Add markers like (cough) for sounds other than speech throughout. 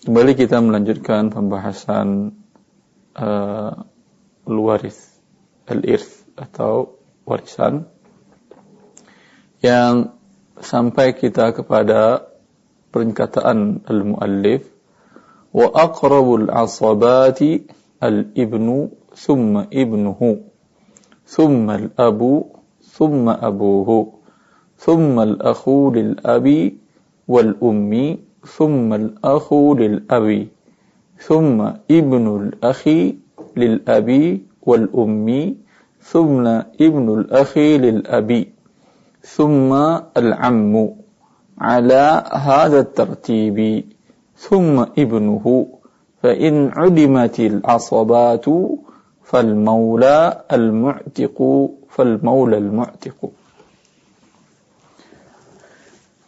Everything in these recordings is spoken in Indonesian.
Kembali kita melanjutkan pembahasan uh, luaris, al-irth atau warisan yang sampai kita kepada perkataan al-muallif wa aqrabul asabati al-ibnu thumma ibnuhu thumma al-abu thumma abuhu thumma al-akhu lil-abi wal-ummi ثم الأخ للأبي ثم ابن الأخ للأبي والأم ثم ابن الأخ للأبي ثم العم على هذا الترتيب ثم ابنه فإن عدمت العصبات فالمولى المعتق فالمولى المعتق.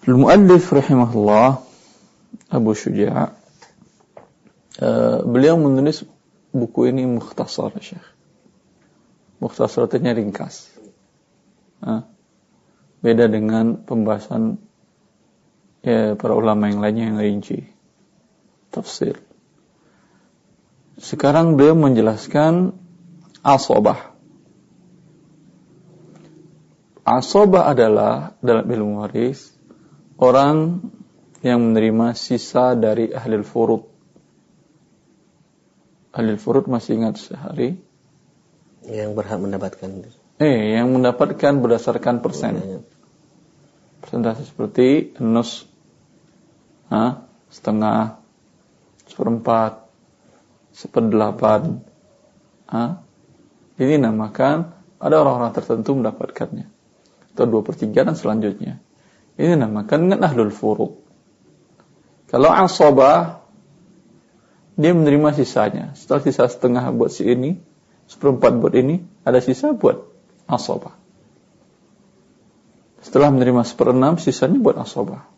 المؤلف رحمه الله Abu Syuja' uh, beliau menulis buku ini mukhtasar Syekh. Mukhtasar artinya ringkas. Uh, beda dengan pembahasan ya, para ulama yang lainnya yang rinci. Tafsir. Sekarang beliau menjelaskan asobah. Asobah adalah dalam ilmu waris orang yang menerima sisa dari ahli furud. Ahli furud masih ingat sehari? Yang berhak mendapatkan. Eh, yang mendapatkan berdasarkan persen. Persentase seperti nus, ha? setengah, seperempat, seperdelapan. Ha? Ini namakan ada orang-orang tertentu mendapatkannya. Atau dua per tiga dan selanjutnya. Ini namakan dengan ahlul furud. Kalau asabah dia menerima sisanya. Setelah sisa setengah buat si ini, seperempat buat ini, ada sisa buat asabah. Setelah menerima seperenam, sisanya buat asabah.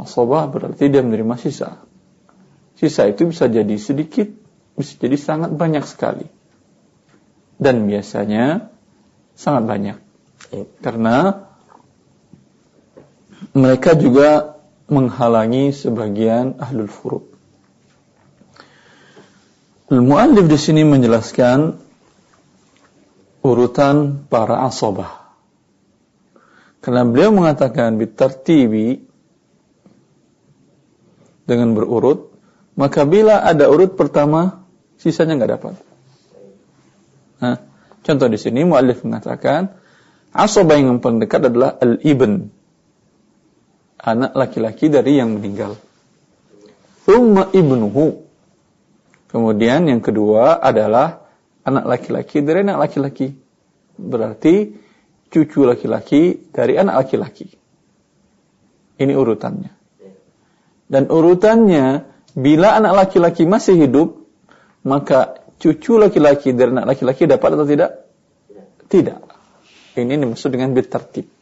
Asabah berarti dia menerima sisa. Sisa itu bisa jadi sedikit, bisa jadi sangat banyak sekali. Dan biasanya sangat banyak. Karena mereka juga menghalangi sebagian ahlul furud. Al-Muallif di sini menjelaskan urutan para asobah. Karena beliau mengatakan bitartibi dengan berurut, maka bila ada urut pertama, sisanya nggak dapat. Nah, contoh di sini muallif mengatakan asobah yang paling dekat adalah al-ibn, anak laki-laki dari yang meninggal. Thumma ibnuhu. Kemudian yang kedua adalah anak laki-laki dari anak laki-laki. Berarti cucu laki-laki dari anak laki-laki. Ini urutannya. Dan urutannya bila anak laki-laki masih hidup, maka cucu laki-laki dari anak laki-laki dapat atau tidak? Tidak. Ini dimaksud dengan bertertib.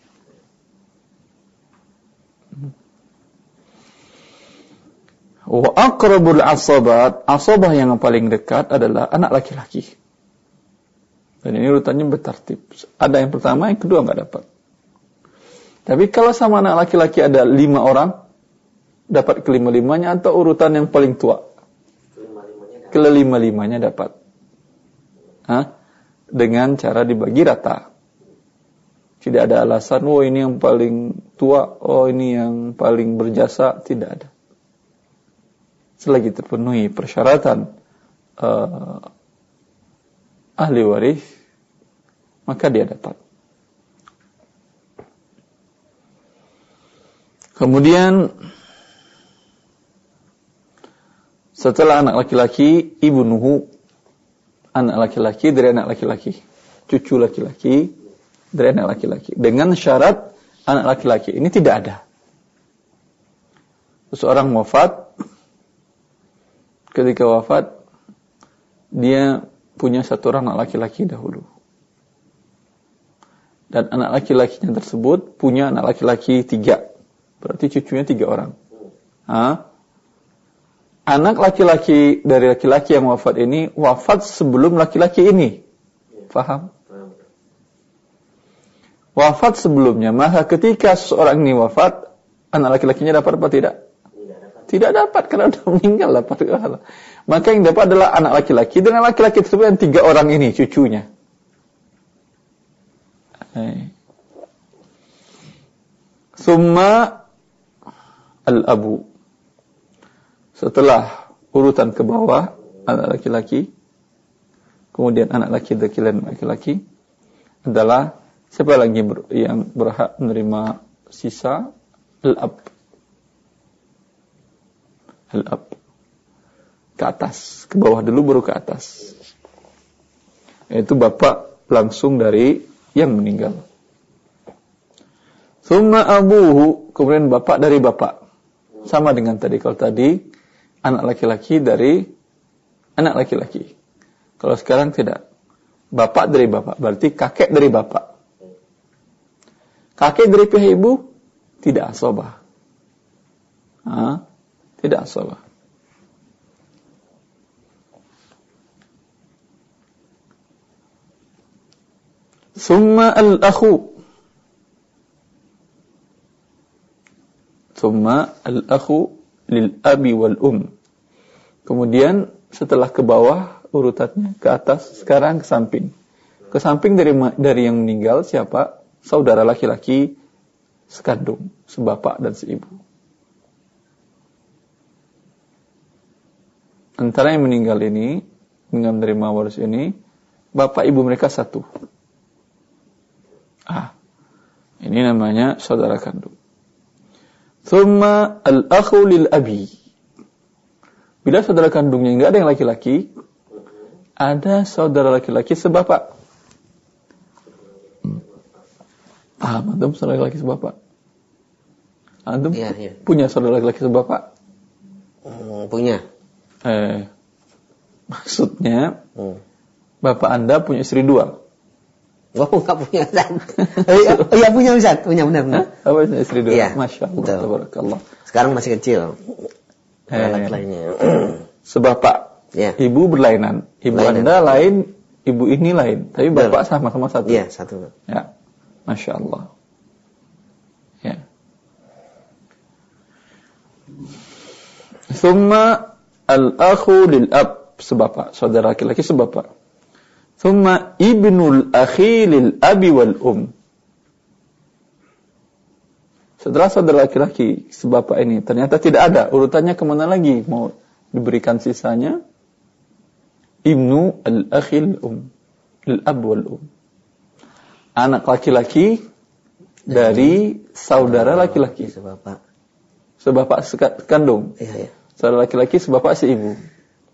Wa aqrabul asabat, asabah yang paling dekat adalah anak laki-laki. Dan ini urutannya bertertib. Ada yang pertama, yang kedua nggak dapat. Tapi kalau sama anak laki-laki ada lima orang, dapat kelima-limanya atau urutan yang paling tua? Kelima-limanya dapat. Hah? Dengan cara dibagi rata. Tidak ada alasan, oh ini yang paling tua, oh ini yang paling berjasa, tidak ada selagi terpenuhi persyaratan uh, ahli waris maka dia dapat. Kemudian setelah anak laki-laki ibu nuhu anak laki-laki dari anak laki-laki, cucu laki-laki dari anak laki-laki dengan syarat anak laki-laki ini tidak ada. Seseorang wafat ketika wafat dia punya satu orang anak laki-laki dahulu. Dan anak laki-lakinya tersebut punya anak laki-laki tiga. Berarti cucunya tiga orang. Ha? Anak laki-laki dari laki-laki yang wafat ini wafat sebelum laki-laki ini. Faham? Wafat sebelumnya. Maka ketika seorang ini wafat, anak laki-lakinya dapat apa tidak? Tidak dapat karena sudah meninggal dapat pahala. Maka yang dapat adalah anak laki-laki dengan laki-laki tersebut yang tiga orang ini cucunya. Summa al-abu. Setelah urutan ke bawah anak laki-laki, kemudian anak laki-laki dan laki-laki adalah siapa lagi yang berhak menerima sisa al-ab. Al-ab. Ke atas, ke bawah dulu baru ke atas. Itu bapak langsung dari yang meninggal. Summa abuhu, kemudian bapak dari bapak. Sama dengan tadi, kalau tadi anak laki-laki dari anak laki-laki. Kalau sekarang tidak. Bapak dari bapak, berarti kakek dari bapak. Kakek dari pihak ibu tidak asobah. Ha? Tidak asobah. Summa al-akhu Thumma al-akhu lil abi wal um. Kemudian setelah ke bawah urutannya ke atas, sekarang ke samping. Ke samping dari dari yang meninggal siapa? Saudara laki-laki sekandung, sebapak dan seibu. Antara yang meninggal ini dengan menerima waris ini, bapak ibu mereka satu. Ah, ini namanya saudara kandung. Thumma al-akhu lil abi. Bila saudara kandungnya enggak ada yang laki-laki, ada saudara laki-laki sebapak. Ah, antum saudara laki-laki sebapak? Antum ya, ya. punya saudara laki-laki sebapak? Hmm, punya. Eh, maksudnya, hmm. bapak anda punya istri dua. Oh, (laughs) enggak punya Ustaz. oh, iya, oh, iya punya Ustaz, punya benar benar. Apa punya istri dua? Iya, Masya Allah, tabarakallah. Sekarang masih kecil. Eh, lainnya. (clears throat) Sebapak. Ya. Ibu berlainan. Ibu Lainan. Anda lain, ibu ini lain. Tapi bapak sama-sama satu. Iya, satu. Ya. Masya Allah. Ya. Summa al-akhu lil-ab. Sebapak. Saudara laki-laki sebapak. Thumma ibnul akhi lil abi wal um. Setelah saudara laki-laki sebapak ini ternyata tidak ada urutannya ke mana lagi mau diberikan sisanya ibnu al akhil um lil ab wal um anak laki-laki dari saudara laki-laki sebapak sebapak kandung iya, iya. Saudara laki-laki sebapak si ibu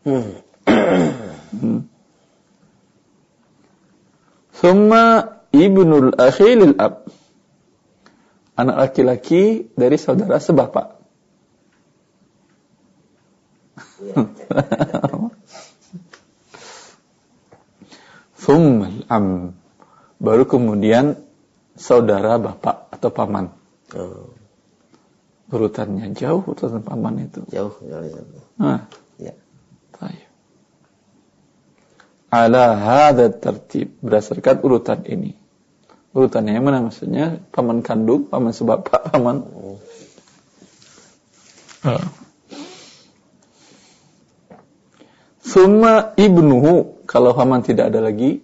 hmm. (clears throat) Thumma ibnul akhilil ab. Anak laki-laki dari saudara sebapak. (laughs) Thumma am. Baru kemudian saudara bapak atau paman. Oh. Urutannya jauh urutan paman itu. Jauh. jauh, jauh. Nah. Ya. Baik ala hadha tertib berdasarkan urutan ini. Urutannya yang mana maksudnya? Paman kandung, paman sebapak, paman. Uh. Summa ibnuhu kalau paman tidak ada lagi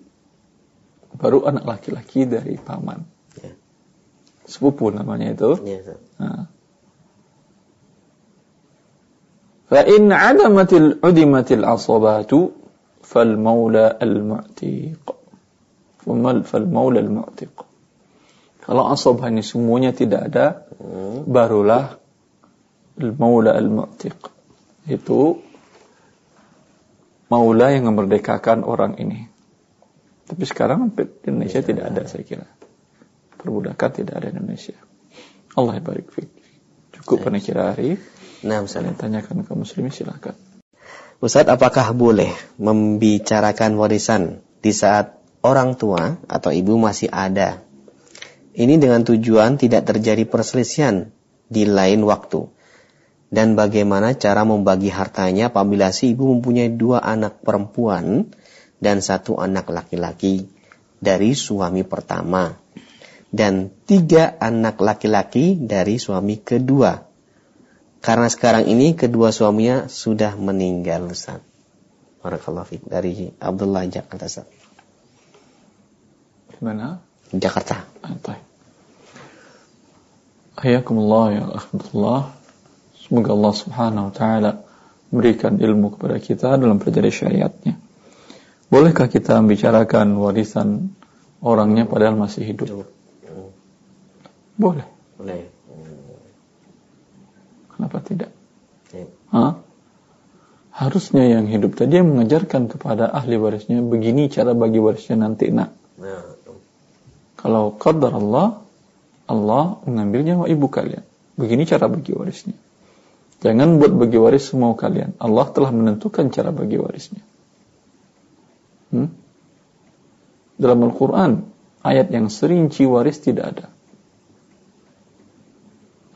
baru anak laki-laki dari paman. Ya. Sepupu namanya itu. Ya, nah. Fal maula al mu'tiq fal maula al mu'tiq kalau asabah ini semuanya tidak ada hmm. barulah maula al mu'tiq itu maula yang memerdekakan orang ini. Tapi sekarang di Indonesia tidak ada saya kira. Perbudakan tidak ada di Indonesia. Allah barik fik cukup pernah hari nah misalnya tanyakan ke muslimin silakan Ustadz, apakah boleh membicarakan warisan di saat orang tua atau ibu masih ada? Ini dengan tujuan tidak terjadi perselisihan di lain waktu. Dan bagaimana cara membagi hartanya apabila si ibu mempunyai dua anak perempuan dan satu anak laki-laki dari suami pertama dan tiga anak laki-laki dari suami kedua karena sekarang ini kedua suaminya sudah meninggal Ustaz. Barakallahu fiik dari Abdullah Jakarta Ustaz. Mana? Jakarta. Baik. Hayakumullah ya Alhamdulillah. Semoga Allah Subhanahu wa taala memberikan ilmu kepada kita dalam pelajari syariatnya. Bolehkah kita membicarakan warisan orangnya padahal masih hidup? Boleh. Boleh. Kenapa tidak? Ya. Hah? Harusnya yang hidup tadi yang mengajarkan kepada ahli warisnya begini cara bagi warisnya nanti nak. Nah, Kalau qadar Allah, Allah mengambil nyawa ibu kalian. Begini cara bagi warisnya. Jangan buat bagi waris semau kalian. Allah telah menentukan cara bagi warisnya. Hmm? Dalam Al-Quran, ayat yang serinci waris tidak ada.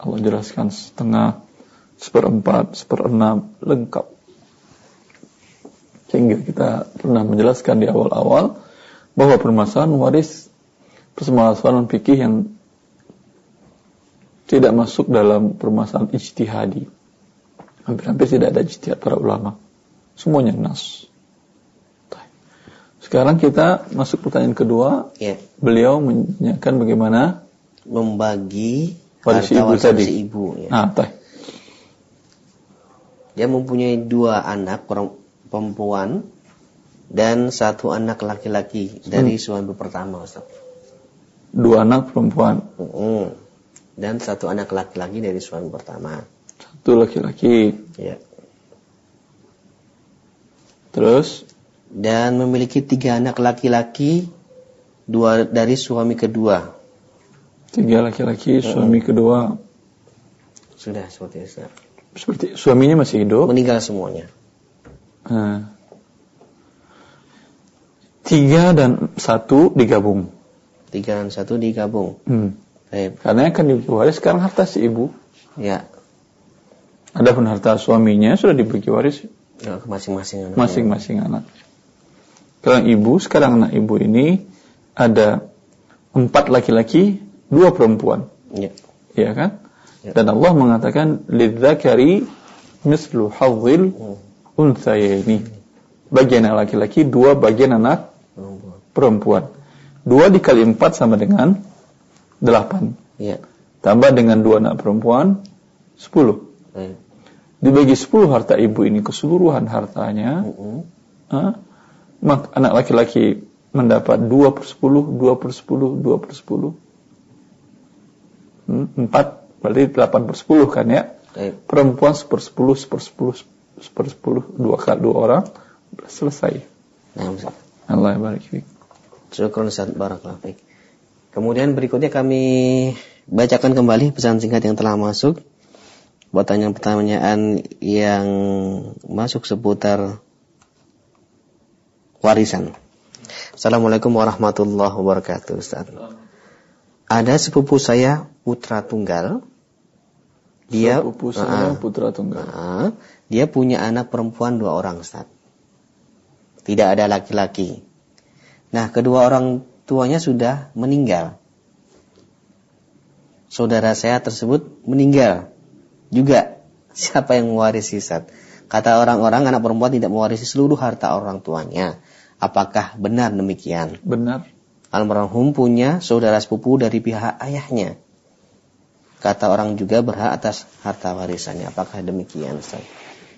Allah jelaskan setengah, seperempat, seperenam, lengkap. Sehingga kita pernah menjelaskan di awal-awal bahwa permasalahan waris permasalahan fikih yang tidak masuk dalam permasalahan ijtihadi. Hampir-hampir tidak ada ijtihad para ulama. Semuanya nas. Sekarang kita masuk pertanyaan kedua. ya. Beliau menanyakan bagaimana Membagi Waris ibu tadi. si ibu. Ya. Nah. Dia mempunyai dua anak per- perempuan dan satu anak laki-laki dari Hmm. suami pertama, Ustaz. dua anak perempuan, Mm-mm. Dan satu anak laki-laki dari suami pertama. satu laki-laki. Ya. Terus Dan memiliki tiga anak laki-laki dua dari suami kedua. tiga laki-laki, suami kedua Sudah seperti itu. Seperti suaminya masih hidup. Meninggal semuanya. Nah, tiga dan satu digabung. Tiga dan satu digabung. Hmm. Baik. Karena akan dibagi waris sekarang harta si ibu. Ya. Adapun harta suaminya sudah dibagi waris Ya, ke masing-masing anak. masing-masing anak. Sekarang ibu, sekarang anak ibu ini ada empat laki-laki, dua perempuan, Ya. ya kan? Ya. Dan Allah mengatakan lidzakari mislu hadzil unsayni. Bagian anak laki-laki, dua bagian anak Perempuan. Dua dikali empat sama dengan delapan. Ya. Tambah dengan dua anak perempuan, sepuluh. Baik. Dibagi sepuluh harta ibu ini keseluruhan hartanya, Mm-mm. ah, mak anak laki-laki mendapat dua per sepuluh, dua per sepuluh, dua per sepuluh. Hmm, Empat, berarti delapan per sepuluh kan ya. Baik. Perempuan seper sepuluh, seper sepuluh, seper sepuluh, dua kali dua orang, selesai. Nah, Ustaz. Allah barik fiik. Syukron Ustaz Barakallahu fiik. Kemudian berikutnya kami bacakan kembali pesan singkat yang telah masuk. Pertanyaan-pertanyaan yang masuk seputar warisan. Assalamualaikum warahmatullahi wabarakatuh Ustaz. Ada sepupu saya putra tunggal. Dia Sepupu saya Ah, putra tunggal. ah, dia punya anak perempuan dua orang Ustaz. Tidak ada laki-laki. Nah, kedua orang tuanya sudah meninggal. Saudara saya tersebut meninggal juga. (laughs) Siapa yang mewarisi Ustaz? Kata orang-orang anak perempuan tidak mewarisi seluruh harta orang tuanya. Apakah benar demikian? Benar. Almarhum punya saudara sepupu dari pihak ayahnya. Kata orang juga berhak atas harta warisannya. Apakah demikian Ustaz?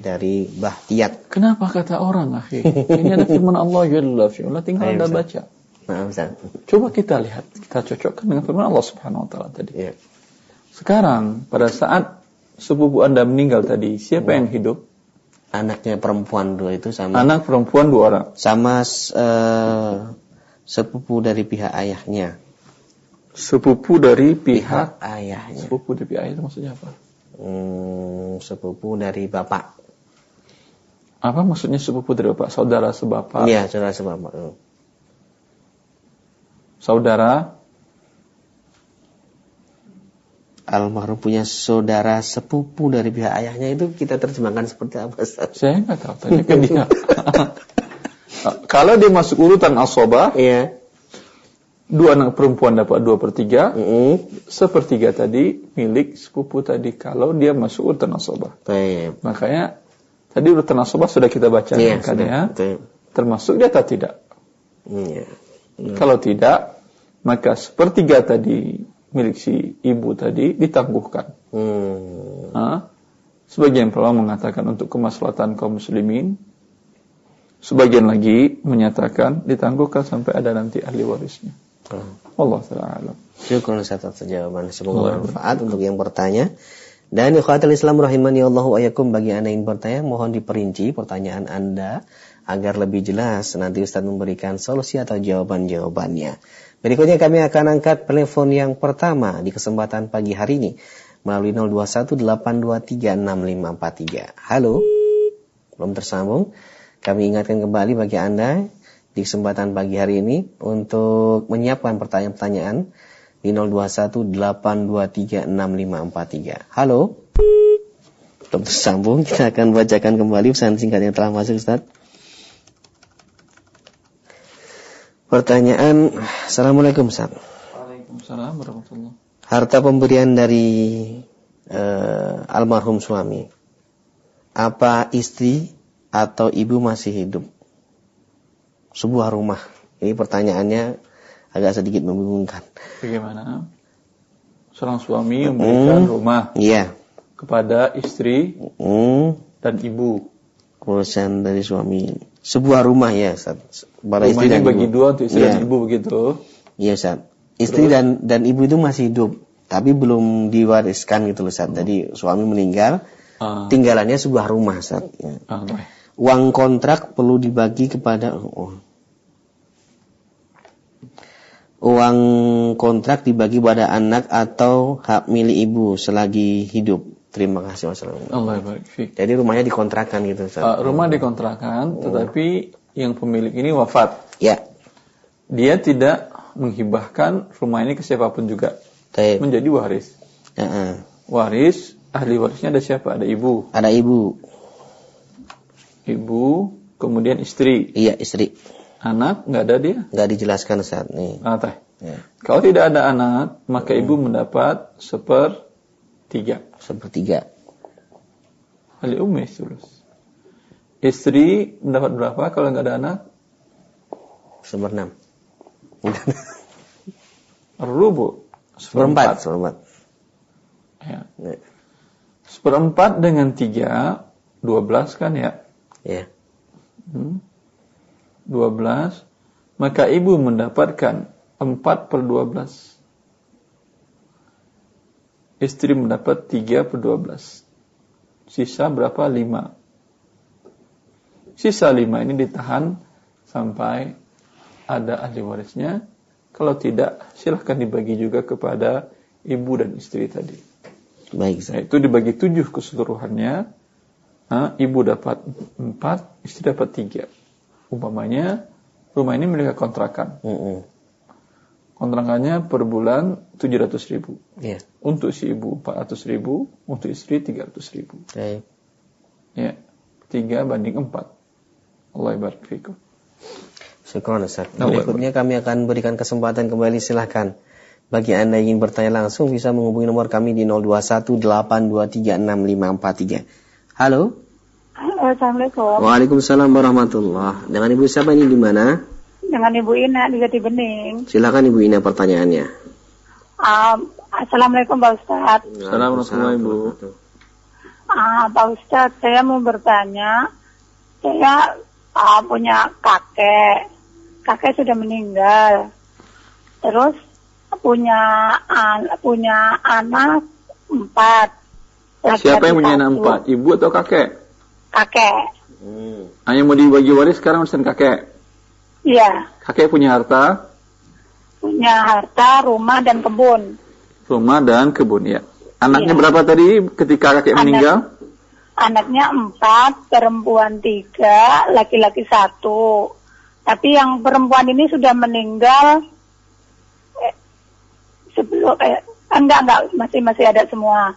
Dari Bahtiat. Kenapa kata orang, akhi? Ini ada firman Allah Jalla fi'ala, tinggal Ayo, Anda baca. Nah, Ustaz. Coba kita lihat, kita cocokkan dengan firman Allah Subhanahu wa taala tadi. Iya. Sekarang pada saat sepupu Anda meninggal tadi, siapa yang hidup? Anaknya perempuan dua itu sama Anak perempuan dua orang. sama eh, sepupu dari pihak ayahnya. Sepupu dari pihak Pihak ayahnya. sepupu dari pihak itu maksudnya apa? Hmm, sepupu dari bapak. Apa maksudnya sepupu dari bapak? Saudara sebapak, Iya, saudara sebapak. Hmm. saudara Almarhum punya saudara sepupu dari pihak ayahnya itu kita terjemahkan seperti apa Ustaz? saya nggak tahu tanya ke dia. (laughs) Kalau dia masuk urutan asobah, Iya. dua anak perempuan dapat dua per tiga, Mm-mm. sepertiga tadi milik sepupu tadi kalau dia masuk urutan. Baik. Makanya tadi urutan nasabah sudah kita baca Iya, kan ya. Termasuk dia atau tidak? Iya. Kalau tidak, maka sepertiga tadi milik si ibu tadi ditangguhkan. Hmm. Sebagian ulama mengatakan untuk kemaslahatan kaum muslimin. Sebagian lagi menyatakan ditangguhkan sampai ada nanti ahli warisnya. Hmm. Allah taala alam. Syukur atas jawaban. Semoga bermanfaat untuk yang bertanya. Dan ikhwatul Islam rahimani Allah wa yakum bagi Anda yang bertanya mohon diperinci pertanyaan Anda agar lebih jelas nanti Ustaz memberikan solusi atau jawaban-jawabannya. Berikutnya kami akan angkat telepon yang pertama di kesempatan pagi hari ini melalui 0218236543. Halo. Belum tersambung. Kami ingatkan kembali bagi Anda di kesempatan pagi hari ini untuk menyiapkan pertanyaan-pertanyaan di 0218236543. Halo. Belum tersambung, kita akan bacakan kembali pesan singkat yang telah masuk Ustaz. Pertanyaan, Assalamualaikum Ustaz. Waalaikumsalam warahmatullahi Harta pemberian dari eh, almarhum suami, apa istri atau ibu masih hidup? Sebuah rumah. Ini pertanyaannya agak sedikit membingungkan. Bagaimana? Seorang suami memberikan Hmm. rumah Iya. kepada istri Hmm, dan ibu. urusan dari suami. Sebuah rumah ya, Ustaz. Rumah istri dan bagi ibu. dua untuk istri Iya. dan ibu begitu. Iya, Ustaz. Istri dan dan ibu itu masih hidup, tapi belum diwariskan gitu loh, Ustaz. Jadi suami meninggal, Ah, tinggalannya sebuah rumah, Ustaz. Ya. ah, baik. Uang kontrak perlu dibagi kepada oh. Uang kontrak dibagi pada anak atau hak milik ibu selagi hidup. Terima kasih Wassalamualaikum. Allah fiik. Jadi rumahnya dikontrakan gitu Ustaz. Ah, rumah dikontrakan, tetapi yang pemilik ini wafat. Ya. Dia tidak menghibahkan rumah ini ke siapa pun juga. Baik. Menjadi waris. Heeh. Waris, ahli warisnya ada siapa? Ada ibu. Ada ibu. Ibu, kemudian istri. Iya, istri. Anak, nggak ada dia. Nggak dijelaskan saat nih. Ah, teh. Ya. Kalau tidak ada anak, maka ibu mendapat sepertiga. Sepertiga. Ali ummi sulus. Istri mendapat berapa kalau nggak ada anak? Seperenam. (laughs) Rubu. Seperempat. Seperempat. Ya. Ya. Seperempat dengan tiga, dua belas kan ya? Ya. Hmm. 12 maka ibu mendapatkan 4 per 12 istri mendapat 3 per 12 sisa berapa? 5 sisa 5 ini ditahan sampai ada ahli warisnya kalau tidak silahkan dibagi juga kepada ibu dan istri tadi Baik. Nah, itu dibagi 7 keseluruhannya Nah, ibu dapat 4 istri dapat 3 umpamanya rumah ini milik kontrakan. Mm-mm. Kontrakannya per bulan 700 ribu. Ya. Untuk si ibu 400 ribu, untuk istri 300 ribu. Baik. Ya, 3 banding 4. Allah ibarat fikum. Ustaz. Allah Berikutnya kami akan berikan kesempatan kembali silahkan. Bagi Anda yang ingin bertanya langsung bisa menghubungi nomor kami di 0218236543. Halo. Halo, Assalamualaikum. Waalaikumsalam warahmatullah. Dengan Ibu siapa ini di mana? Dengan Ibu Ina di Jati Bening. Silakan Ibu Ina pertanyaannya. Um, Assalamualaikum Pak Ustadz. Assalamualaikum, Ibu. Ah, Pak Ustadz, saya mau bertanya. Saya ah, punya kakek. Kakek sudah meninggal. Terus punya an- punya anak empat. Siapa yang punya anak empat? Ibu atau kakek? Kakek. Hmm. Ah, yang mau dibagi waris sekarang urusan kakek. Iya. Kakek punya harta, Punya harta, rumah, dan kebun. rumah dan kebun ya. Anaknya Iya. berapa tadi ketika kakek Anak- meninggal? Anaknya empat, perempuan tiga, laki-laki satu. Tapi yang perempuan ini sudah meninggal eh, sebelum eh, enggak enggak masih masih ada semua.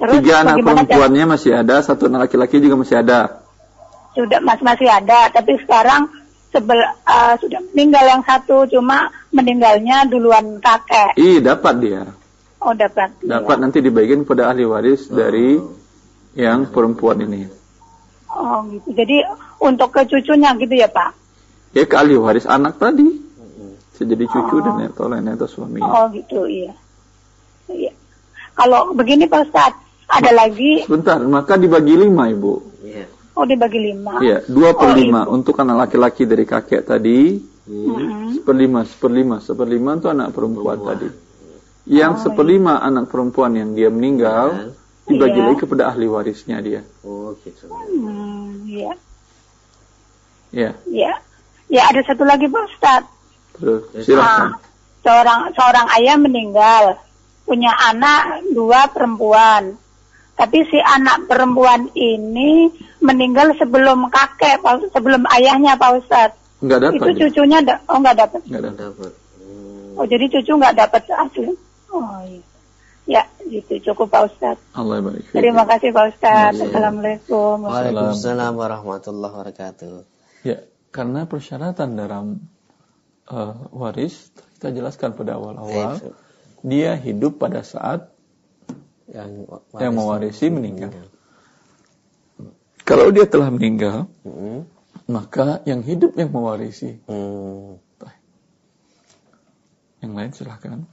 Terus Tiga anak bagaimana cara- perempuannya masih ada, satu anak laki-laki juga masih ada. sudah masih masih ada, tapi sekarang sebel eh, sudah meninggal yang satu cuma meninggalnya duluan kakek. Ih, dapat dia. Oh dapat. Dapat Iya. nanti dibagikan pada ahli waris dari yang perempuan ini. Oh gitu. Jadi untuk ke cucunya gitu ya Pak. Ya ke ahli waris anak tadi. Jadi cucu dan atau lain atau suami. Oh gitu iya. Iya. Kalau begini Pak Ustadz, ada lagi, Sebentar, maka dibagi lima ibu. Iya. oh dibagi lima. Ya, dua per Oh, lima ibu. untuk anak laki-laki dari kakek tadi. Mm-mm. Seperlima, seperlima, seperlima itu anak perempuan, Perempuan. tadi. Yang seperlima anak perempuan yang dia meninggal dibagi Iya. lagi kepada ahli warisnya dia. Oh gitu. Hmm, iya. Ya, Ya. Ya ada satu lagi Pak Ustadz. terus Ah, silakan. seorang seorang ayah meninggal, punya anak dua perempuan. Tapi si anak perempuan ini meninggal sebelum kakek, sebelum ayahnya Pak Ustadz. Enggak dapat. Itu cucunya da- oh nggak dapat. Enggak dapat. Dapat. Hmm. Oh jadi cucu nggak dapat asli. Oh iya. Ya, gitu cukup Pak Ustadz. Allah. Terima kasih Pak Ustadz. Iya. Assalamualaikum. Waalaikumsalam warahmatullahi wabarakatuh. Ya, karena persyaratan dalam eh, waris kita jelaskan pada awal-awal, Baik. dia hidup pada saat Yang, yang mewarisi meninggal. Kalau dia telah meninggal, Hmm. maka yang hidup yang mewarisi. Hmm. Yang lain silahkan.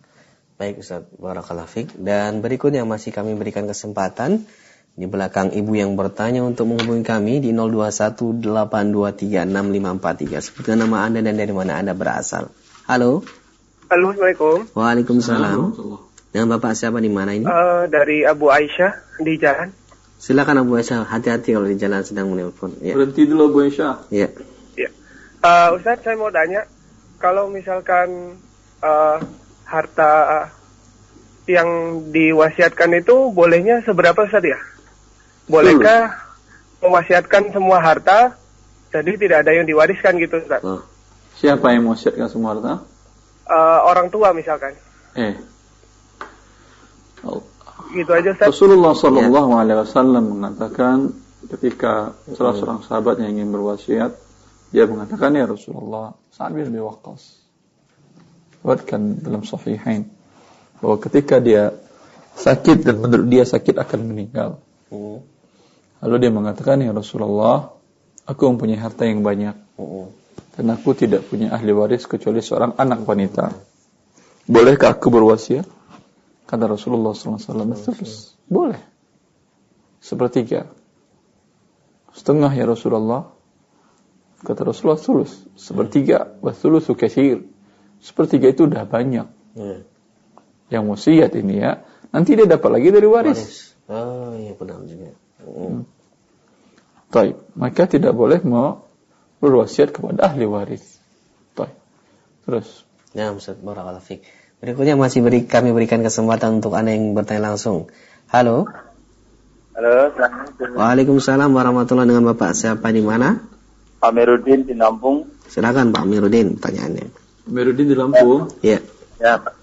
Baik Ustaz Barakallahu Fik. Dan berikutnya masih kami berikan kesempatan di belakang ibu yang bertanya untuk menghubungi kami di 0218236543. Sebutkan nama Anda dan dari mana Anda berasal. Halo. Halo, Assalamualaikum. Waalaikumsalam. Dengan Bapak siapa di mana ini? Eh, dari Abu Aisyah di jalan. Silakan Abu Aisyah, hati-hati kalau di jalan sedang menelpon. Ya. Berhenti dulu Bu Aisyah. Ya. Ya. Eh, Ustadz, saya mau tanya, kalau misalkan eh, harta yang diwasiatkan itu bolehnya seberapa Ustadz ya? Bolehkah mewasiatkan semua harta, jadi tidak ada yang diwariskan gitu Ustadz? Oh. Siapa yang mau siapkan semua harta? Eh, orang tua misalkan. Eh. Gitu aja Ustadz. Rasulullah Sallallahu Alaihi Wasallam mengatakan ketika salah seorang sahabat yang ingin berwasiat, dia mengatakan ya Rasulullah, Sa'ad bin Abi Waqqas. Buatkan dalam Sahihain bahwa ketika dia sakit dan menurut dia sakit akan meninggal. Hmm. Lalu dia mengatakan ya Rasulullah, aku mempunyai harta yang banyak Hmm. dan aku tidak punya ahli waris kecuali seorang anak wanita. Bolehkah aku berwasiat? Kata Rasulullah SAW, terus boleh. Sepertiga. Setengah ya Rasulullah. Kata Rasulullah, sulus. Sepertiga. Wasulusu kathir. Sepertiga itu udah banyak. Hmm. Yang wasiat ini ya. Nanti dia dapat lagi dari waris. Waris. Oh iya benar juga. Hmm. Taib. Maka tidak boleh mau berwasiat kepada ahli waris. Taib. Terus. Ya Ustaz Barakallahu. Berikutnya masih beri, kami berikan kesempatan untuk Anda yang bertanya langsung. Halo. Halo, Assalamualaikum. Waalaikumsalam warahmatullahi dengan Bapak siapa di mana? Amiruddin di Lampung. Silakan Pak Amiruddin pertanyaannya. Merudin di Lampung. Ya. Ya, Pak.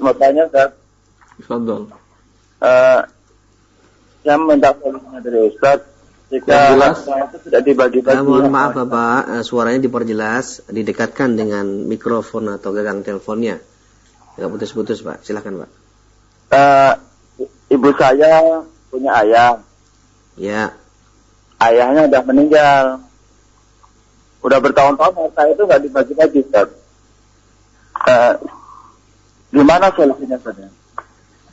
Mau tanya, Ustaz. Fadal. Eh, saya minta solusinya dari Ustaz. Jika jelas. itu sudah dibagi-bagi. Eh, mohon ya, maaf Bapak, eh, suaranya diperjelas, didekatkan dengan mikrofon atau gagang teleponnya. Tidak putus-putus Pak, silakan Pak. Eh, ibu saya punya ayah. Ya, Ayahnya udah meninggal. Udah bertahun-tahun harta itu nggak dibagi-bagi, Ustaz. Eh, gimana solusinya, Ustaz? ya?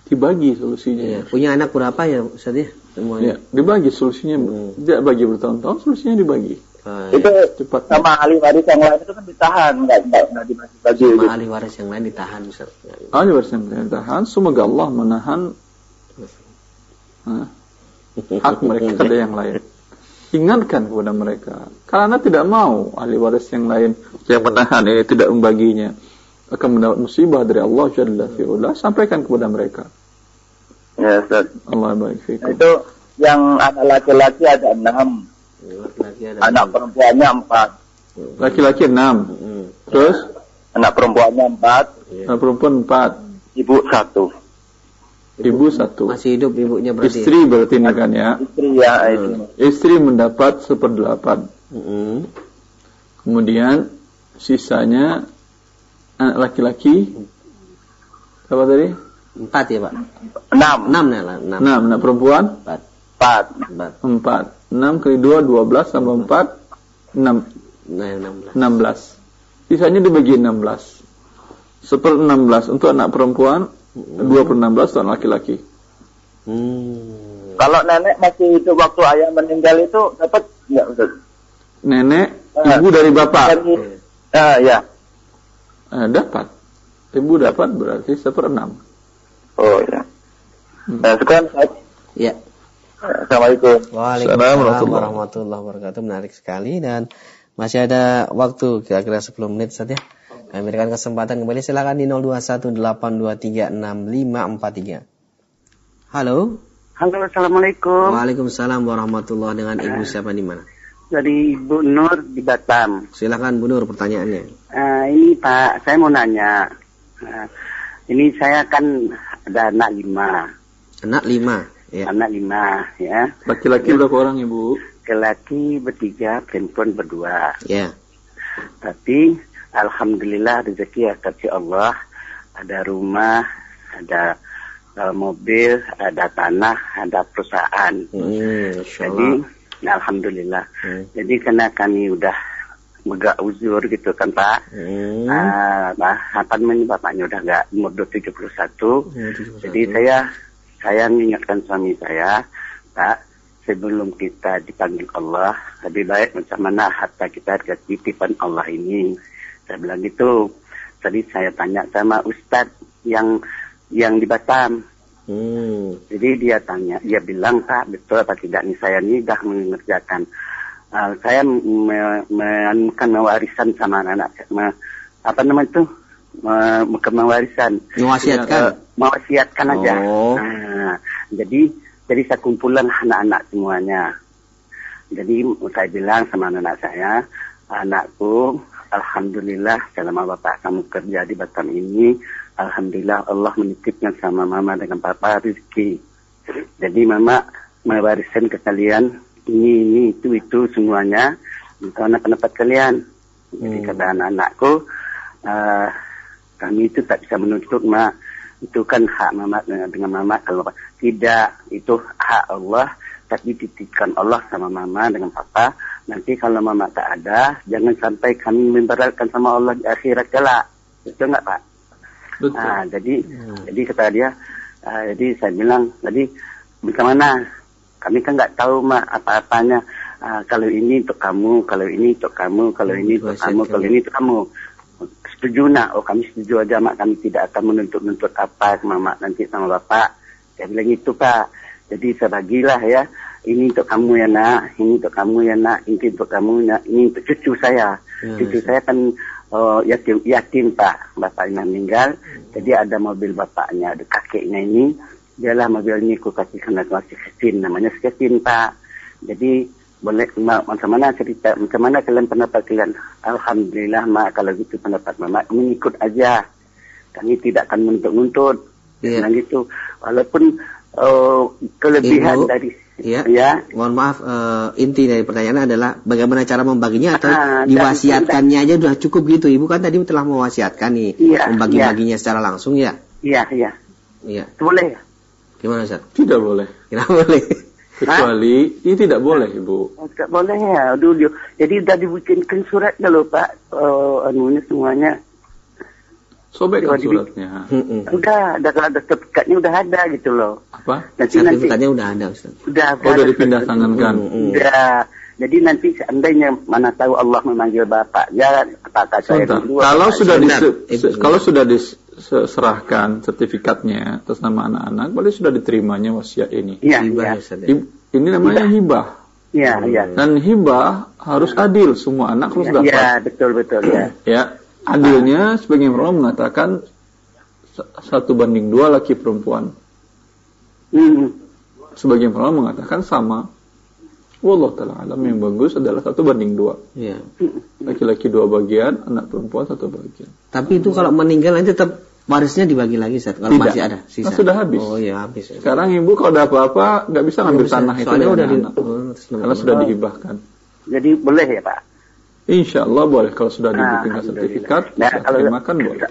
Dibagi solusinya. ya. punya anak berapa ya Ustaz ya? Ya, Semuanya. dibagi solusinya. Hmm. Tidak bagi bertahun-tahun, solusinya dibagi. Oh, Itu. Cepat. sama ahli waris yang lain itu kan ditahan, nggak nggak nggak dibagi-bagi. Sama gitu. ahli waris yang lain ditahan Ustaz. Ahli waris yang tahan, semoga Allah menahan Hah, hak mereka (laughs) kepada yang lain. Ingatkan kepada mereka. Karena tidak mau ahli waris yang lain yang menahan ini tidak membaginya akan mendapat musibah dari Allah Jalla fi'ula. Sampaikan kepada mereka. Ya, Ustaz. Allah baik fikum. itu yang anak laki-laki ada enam, Laki-laki ada. anak perempuannya empat, Laki-laki enam. Hmm. Terus anak perempuannya empat, anak perempuan empat. ibu satu, Ibu satu. Masih hidup ibunya berarti. Istri berarti ini kan ya. istri ya itu. Istri mendapat seperdelapan. Hmm. Kemudian sisanya anak laki-laki apa tadi? Empat ya Pak? Enam. Enam lah. Enam. Enam, anak perempuan Empat. Empat. Empat. Enam kali dua dua belas tambah empat enam Nah, enam belas. Sisanya dibagi enam belas. Seper enam belas untuk anak perempuan, dua per enam belas untuk anak laki-laki. Hmm. Kalau nenek masih hidup waktu ayah meninggal itu dapat nggak Ustaz? Nenek, Ah. ibu dari bapak Dari, ah, ya. eh, dapat. Ibu dapat berarti seper enam. Oh ya. Nah, sekarang Ustaz. Ya. Assalamualaikum. Waalaikumsalam warahmatullahi warahmatullahi wabarakatuh. Menarik sekali dan masih ada waktu kira-kira 10 menit saja. Kami berikan kesempatan kembali silakan di 0218236543. Halo. Halo, assalamualaikum. Waalaikumsalam warahmatullahi dengan Ibu siapa di mana? Dari Ibu Nur di Batam. Silakan Bu Nur pertanyaannya. Eh, ini Pak, saya mau nanya. Eh, ini saya kan ada anak lima, Anak lima, ya. anak lima, ya. Laki-laki berapa orang ibu? Laki bertiga, perempuan berdua. Ya. Tapi alhamdulillah rezeki ya kasih Allah. Ada rumah, ada eh, mobil, ada tanah, ada perusahaan. Hmm, Jadi alhamdulillah. Hmm. Jadi karena kami udah megak uzur gitu kan Pak. Hmm. Bah, apa namanya bapaknya udah nggak umur 71. Hmm, 71. Jadi saya saya mengingatkan suami saya, Pak, sebelum kita dipanggil Allah, lebih baik macam mana harta kita ke titipan Allah ini. Saya bilang gitu. Tadi saya tanya sama Ustadz yang yang di Batam. Hmm. Jadi dia tanya, dia bilang Pak betul apa tidak nih saya ini dah mengerjakan. Uh, saya me- meanukan mewarisan sama anak, me- apa namanya itu, Mewarisan, Mewasiatkan. Eh, mewasiatkan aja. Oh. Nah, jadi jadi saya kumpulan anak-anak semuanya. Jadi saya bilang sama anak saya, anakku, alhamdulillah selama bapak kamu kerja di Batam ini, alhamdulillah Allah menitipkan sama mama dengan papa rezeki. Jadi mama mewariskan ke kalian ini ini itu itu semuanya karena pendapat kalian. Jadi Hmm. kata anak-anakku, eh, kami itu tak bisa menuntut mak. Itu kan hak mama dengan, mama kalau Bapak. tidak. Itu hak Allah. Tapi titipkan Allah sama mama dengan papa. Nanti kalau mama tak ada jangan sampai kami memberatkan sama Allah di akhirat kelak. Betul nggak pak? Betul. Ah, jadi jadi kata dia ah, jadi saya bilang tadi bagaimana kami kan nggak tahu mak apa-apanya. Ah, kalau ini untuk kamu kalau ini untuk kamu kalau ini untuk kamu kalau ini untuk kamu setuju nak? Oh kami setuju aja mak. Kami tidak akan menuntut-nuntut apa sama mak nanti sama bapak. Saya bilang itu pak. Jadi saya bagilah ya. Ini untuk kamu ya nak. Ini untuk kamu ya nak. Ini untuk kamu ya ini untuk cucu saya. Ya, cucu ya. saya kan oh, yatim yatim pak. Bapaknya meninggal. Jadi ada mobil bapaknya ada kakeknya ini. Dialah mobil ini aku kasihkan aku kasih kesin. Namanya skesin pak. Jadi boleh ma, macam mana cerita macam mana kalian pendapat kalian alhamdulillah mak kalau gitu pendapat mama mengikut aja kami tidak akan menuntut-nuntut Iya. Bilang gitu walaupun uh, kelebihan Ibu, dari Ya. ya Mohon maaf, eh, inti dari pertanyaan adalah bagaimana cara membaginya atau Ah, dan- diwasiatkannya aja udah cukup gitu. Ibu kan tadi telah mewasiatkan nih, Iya, membagi-baginya secara langsung ya. iya iya Iya. boleh ya Gimana Ustaz? Tidak boleh. Tidak boleh. Kecuali ini tidak boleh ibu. Tak boleh ya dulu. Jadi udah dibikinkan suratnya loh Pak. Uh, anunya semuanya. Sobekkan Coba dibi- suratnya. Mm-mm. Udah, ada ada sertifikatnya udah ada gitu loh. Apa? Nanti nanti Sertifikatnya udah ada Ustaz. udah Oh, udah dipindah tangankan. Mm-mm. Udah. Jadi nanti seandainya mana tahu Allah memanggil bapak, ya apakah saya Sebentar. dulu? Kalau sudah sebentar. kalau sudah diserahkan sertifikatnya atas nama anak-anak, berarti sudah diterimanya wasiat ini. Iya, Hibah iya. ya, ya? Ini namanya hibah. Iya, iya. Dan hibah harus adil, semua anak harus dapat. Iya, betul betul ya. Ya, adilnya sebagian ulama mengatakan sa- satu banding dua laki perempuan. Hmm. Sebagian ulama mengatakan sama. Wallah taala alam yang bagus adalah satu banding dua. Iya. Laki-laki dua bagian, anak perempuan satu bagian. Tapi itu kalau meninggal nanti tetap warisnya dibagi lagi Ustaz. Kalau Tidak. masih ada sisa. Nah, sudah habis. Oh iya habis. ya. Sekarang ibu kalau ada apa-apa nggak bisa ngambil bisa. tanah itu Soalnya dari udah di- anak. oh, karena sudah dihibahkan. Jadi boleh ya Pak? Insya Allah boleh kalau sudah Ah, dibuktikan alhamdulillah. sertifikat, Nah, kalau terima kan boleh.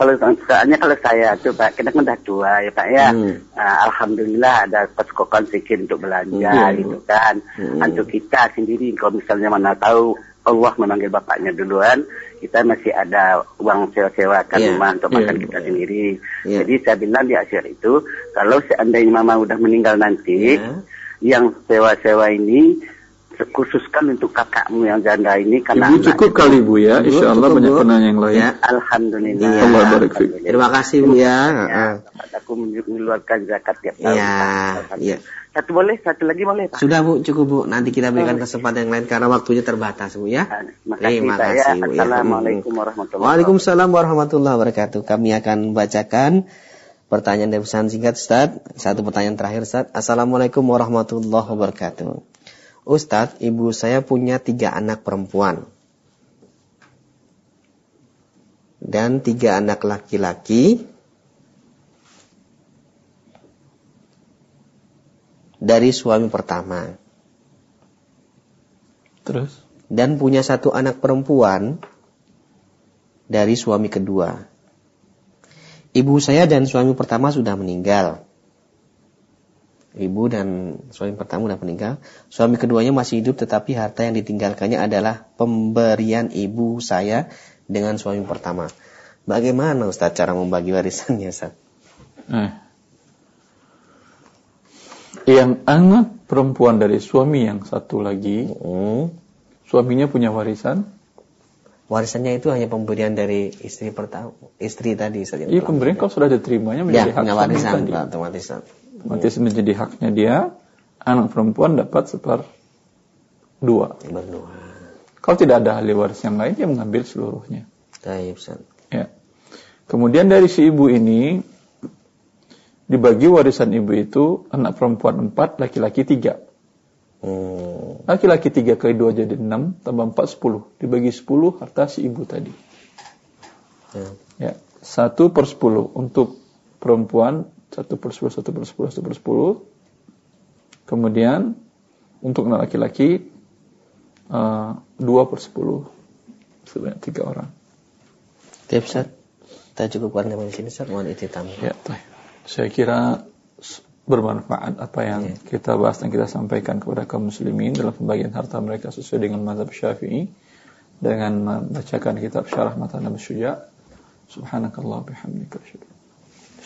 Kalau soalnya kalau saya Pak, kita kan udah tua ya Pak ya. Hmm. Ah, Alhamdulillah ada koskokan sedikit untuk belanja Hmm. gitu kan. Hmm. Untuk kita sendiri kalau misalnya mana tahu Allah memanggil bapaknya duluan, kita masih ada uang sewa-sewakan Iya. rumah untuk Iya, makan kita sendiri. Iya. Jadi saya bilang di akhir itu, kalau seandainya mama udah meninggal nanti, Ya. yang sewa-sewa ini khususkan untuk kakakmu yang janda ini karena Ibu cukup itu- kali Bu ya, Ibu, Insya Allah banyak penanya yang lain. Ya. Alhamdulillah. Iya. Allah barik. Terima kasih Bu ya. Ya, aku mengeluarkan zakat tiap tahun. Iya, Alhamdulillah. iya. Satu boleh, satu lagi boleh Pak. Sudah Bu, cukup Bu. Nanti kita berikan kesempatan yang lain karena waktunya terbatas Bu ya. Ah, Terima kasih ya. kasih Bu ya. Assalamualaikum warahmatullahi Waalaikumsalam warahmatullahi wabarakatuh. Kami akan bacakan pertanyaan dan pesan singkat Ustaz. Satu pertanyaan terakhir Ustaz. Assalamualaikum warahmatullahi wabarakatuh. Ustadz, ibu saya punya tiga anak perempuan. Dan tiga anak laki-laki. Dari suami pertama. Terus? Dan punya satu anak perempuan. Dari suami kedua. Ibu saya dan suami pertama sudah meninggal. Ibu dan suami pertama sudah meninggal. Suami keduanya masih hidup tetapi harta yang ditinggalkannya adalah pemberian ibu saya dengan suami pertama. Bagaimana Ustaz cara membagi warisannya Ustaz? Eh. Yang anak perempuan dari suami yang satu lagi, suaminya punya warisan. Warisannya itu hanya pemberian dari istri pertama, istri tadi yang Iya pemberian kalau sudah diterimanya Ya, menjadi hak punya warisan tadi. Otomatis Ustaz. Otomatis menjadi haknya dia. Anak perempuan dapat separ dua. Berdua. Kalau tidak ada ahli waris yang lain, dia mengambil seluruhnya. Ustaz. Ya. Kemudian dari si ibu ini dibagi warisan ibu itu anak perempuan empat, laki-laki tiga. Hmm. Laki-laki tiga kali dua jadi enam, tambah empat sepuluh. Dibagi sepuluh harta si ibu tadi. Ya. Ya, satu per sepuluh untuk perempuan satu per sepuluh, satu per sepuluh, satu per sepuluh. Kemudian untuk anak laki-laki eh, dua per sepuluh, sebanyak tiga orang. Tiap Ustaz. Kita cukupkan sampai di sini Ustaz. Mohon ititam. Ya, baik. Saya kira bermanfaat apa yang Ya. kita bahas dan kita sampaikan kepada kaum muslimin dalam pembagian harta mereka sesuai dengan mazhab Syafi'i dengan membacakan kitab Syarah Matan Nabi Syuja. Subhanakallah bihamdika.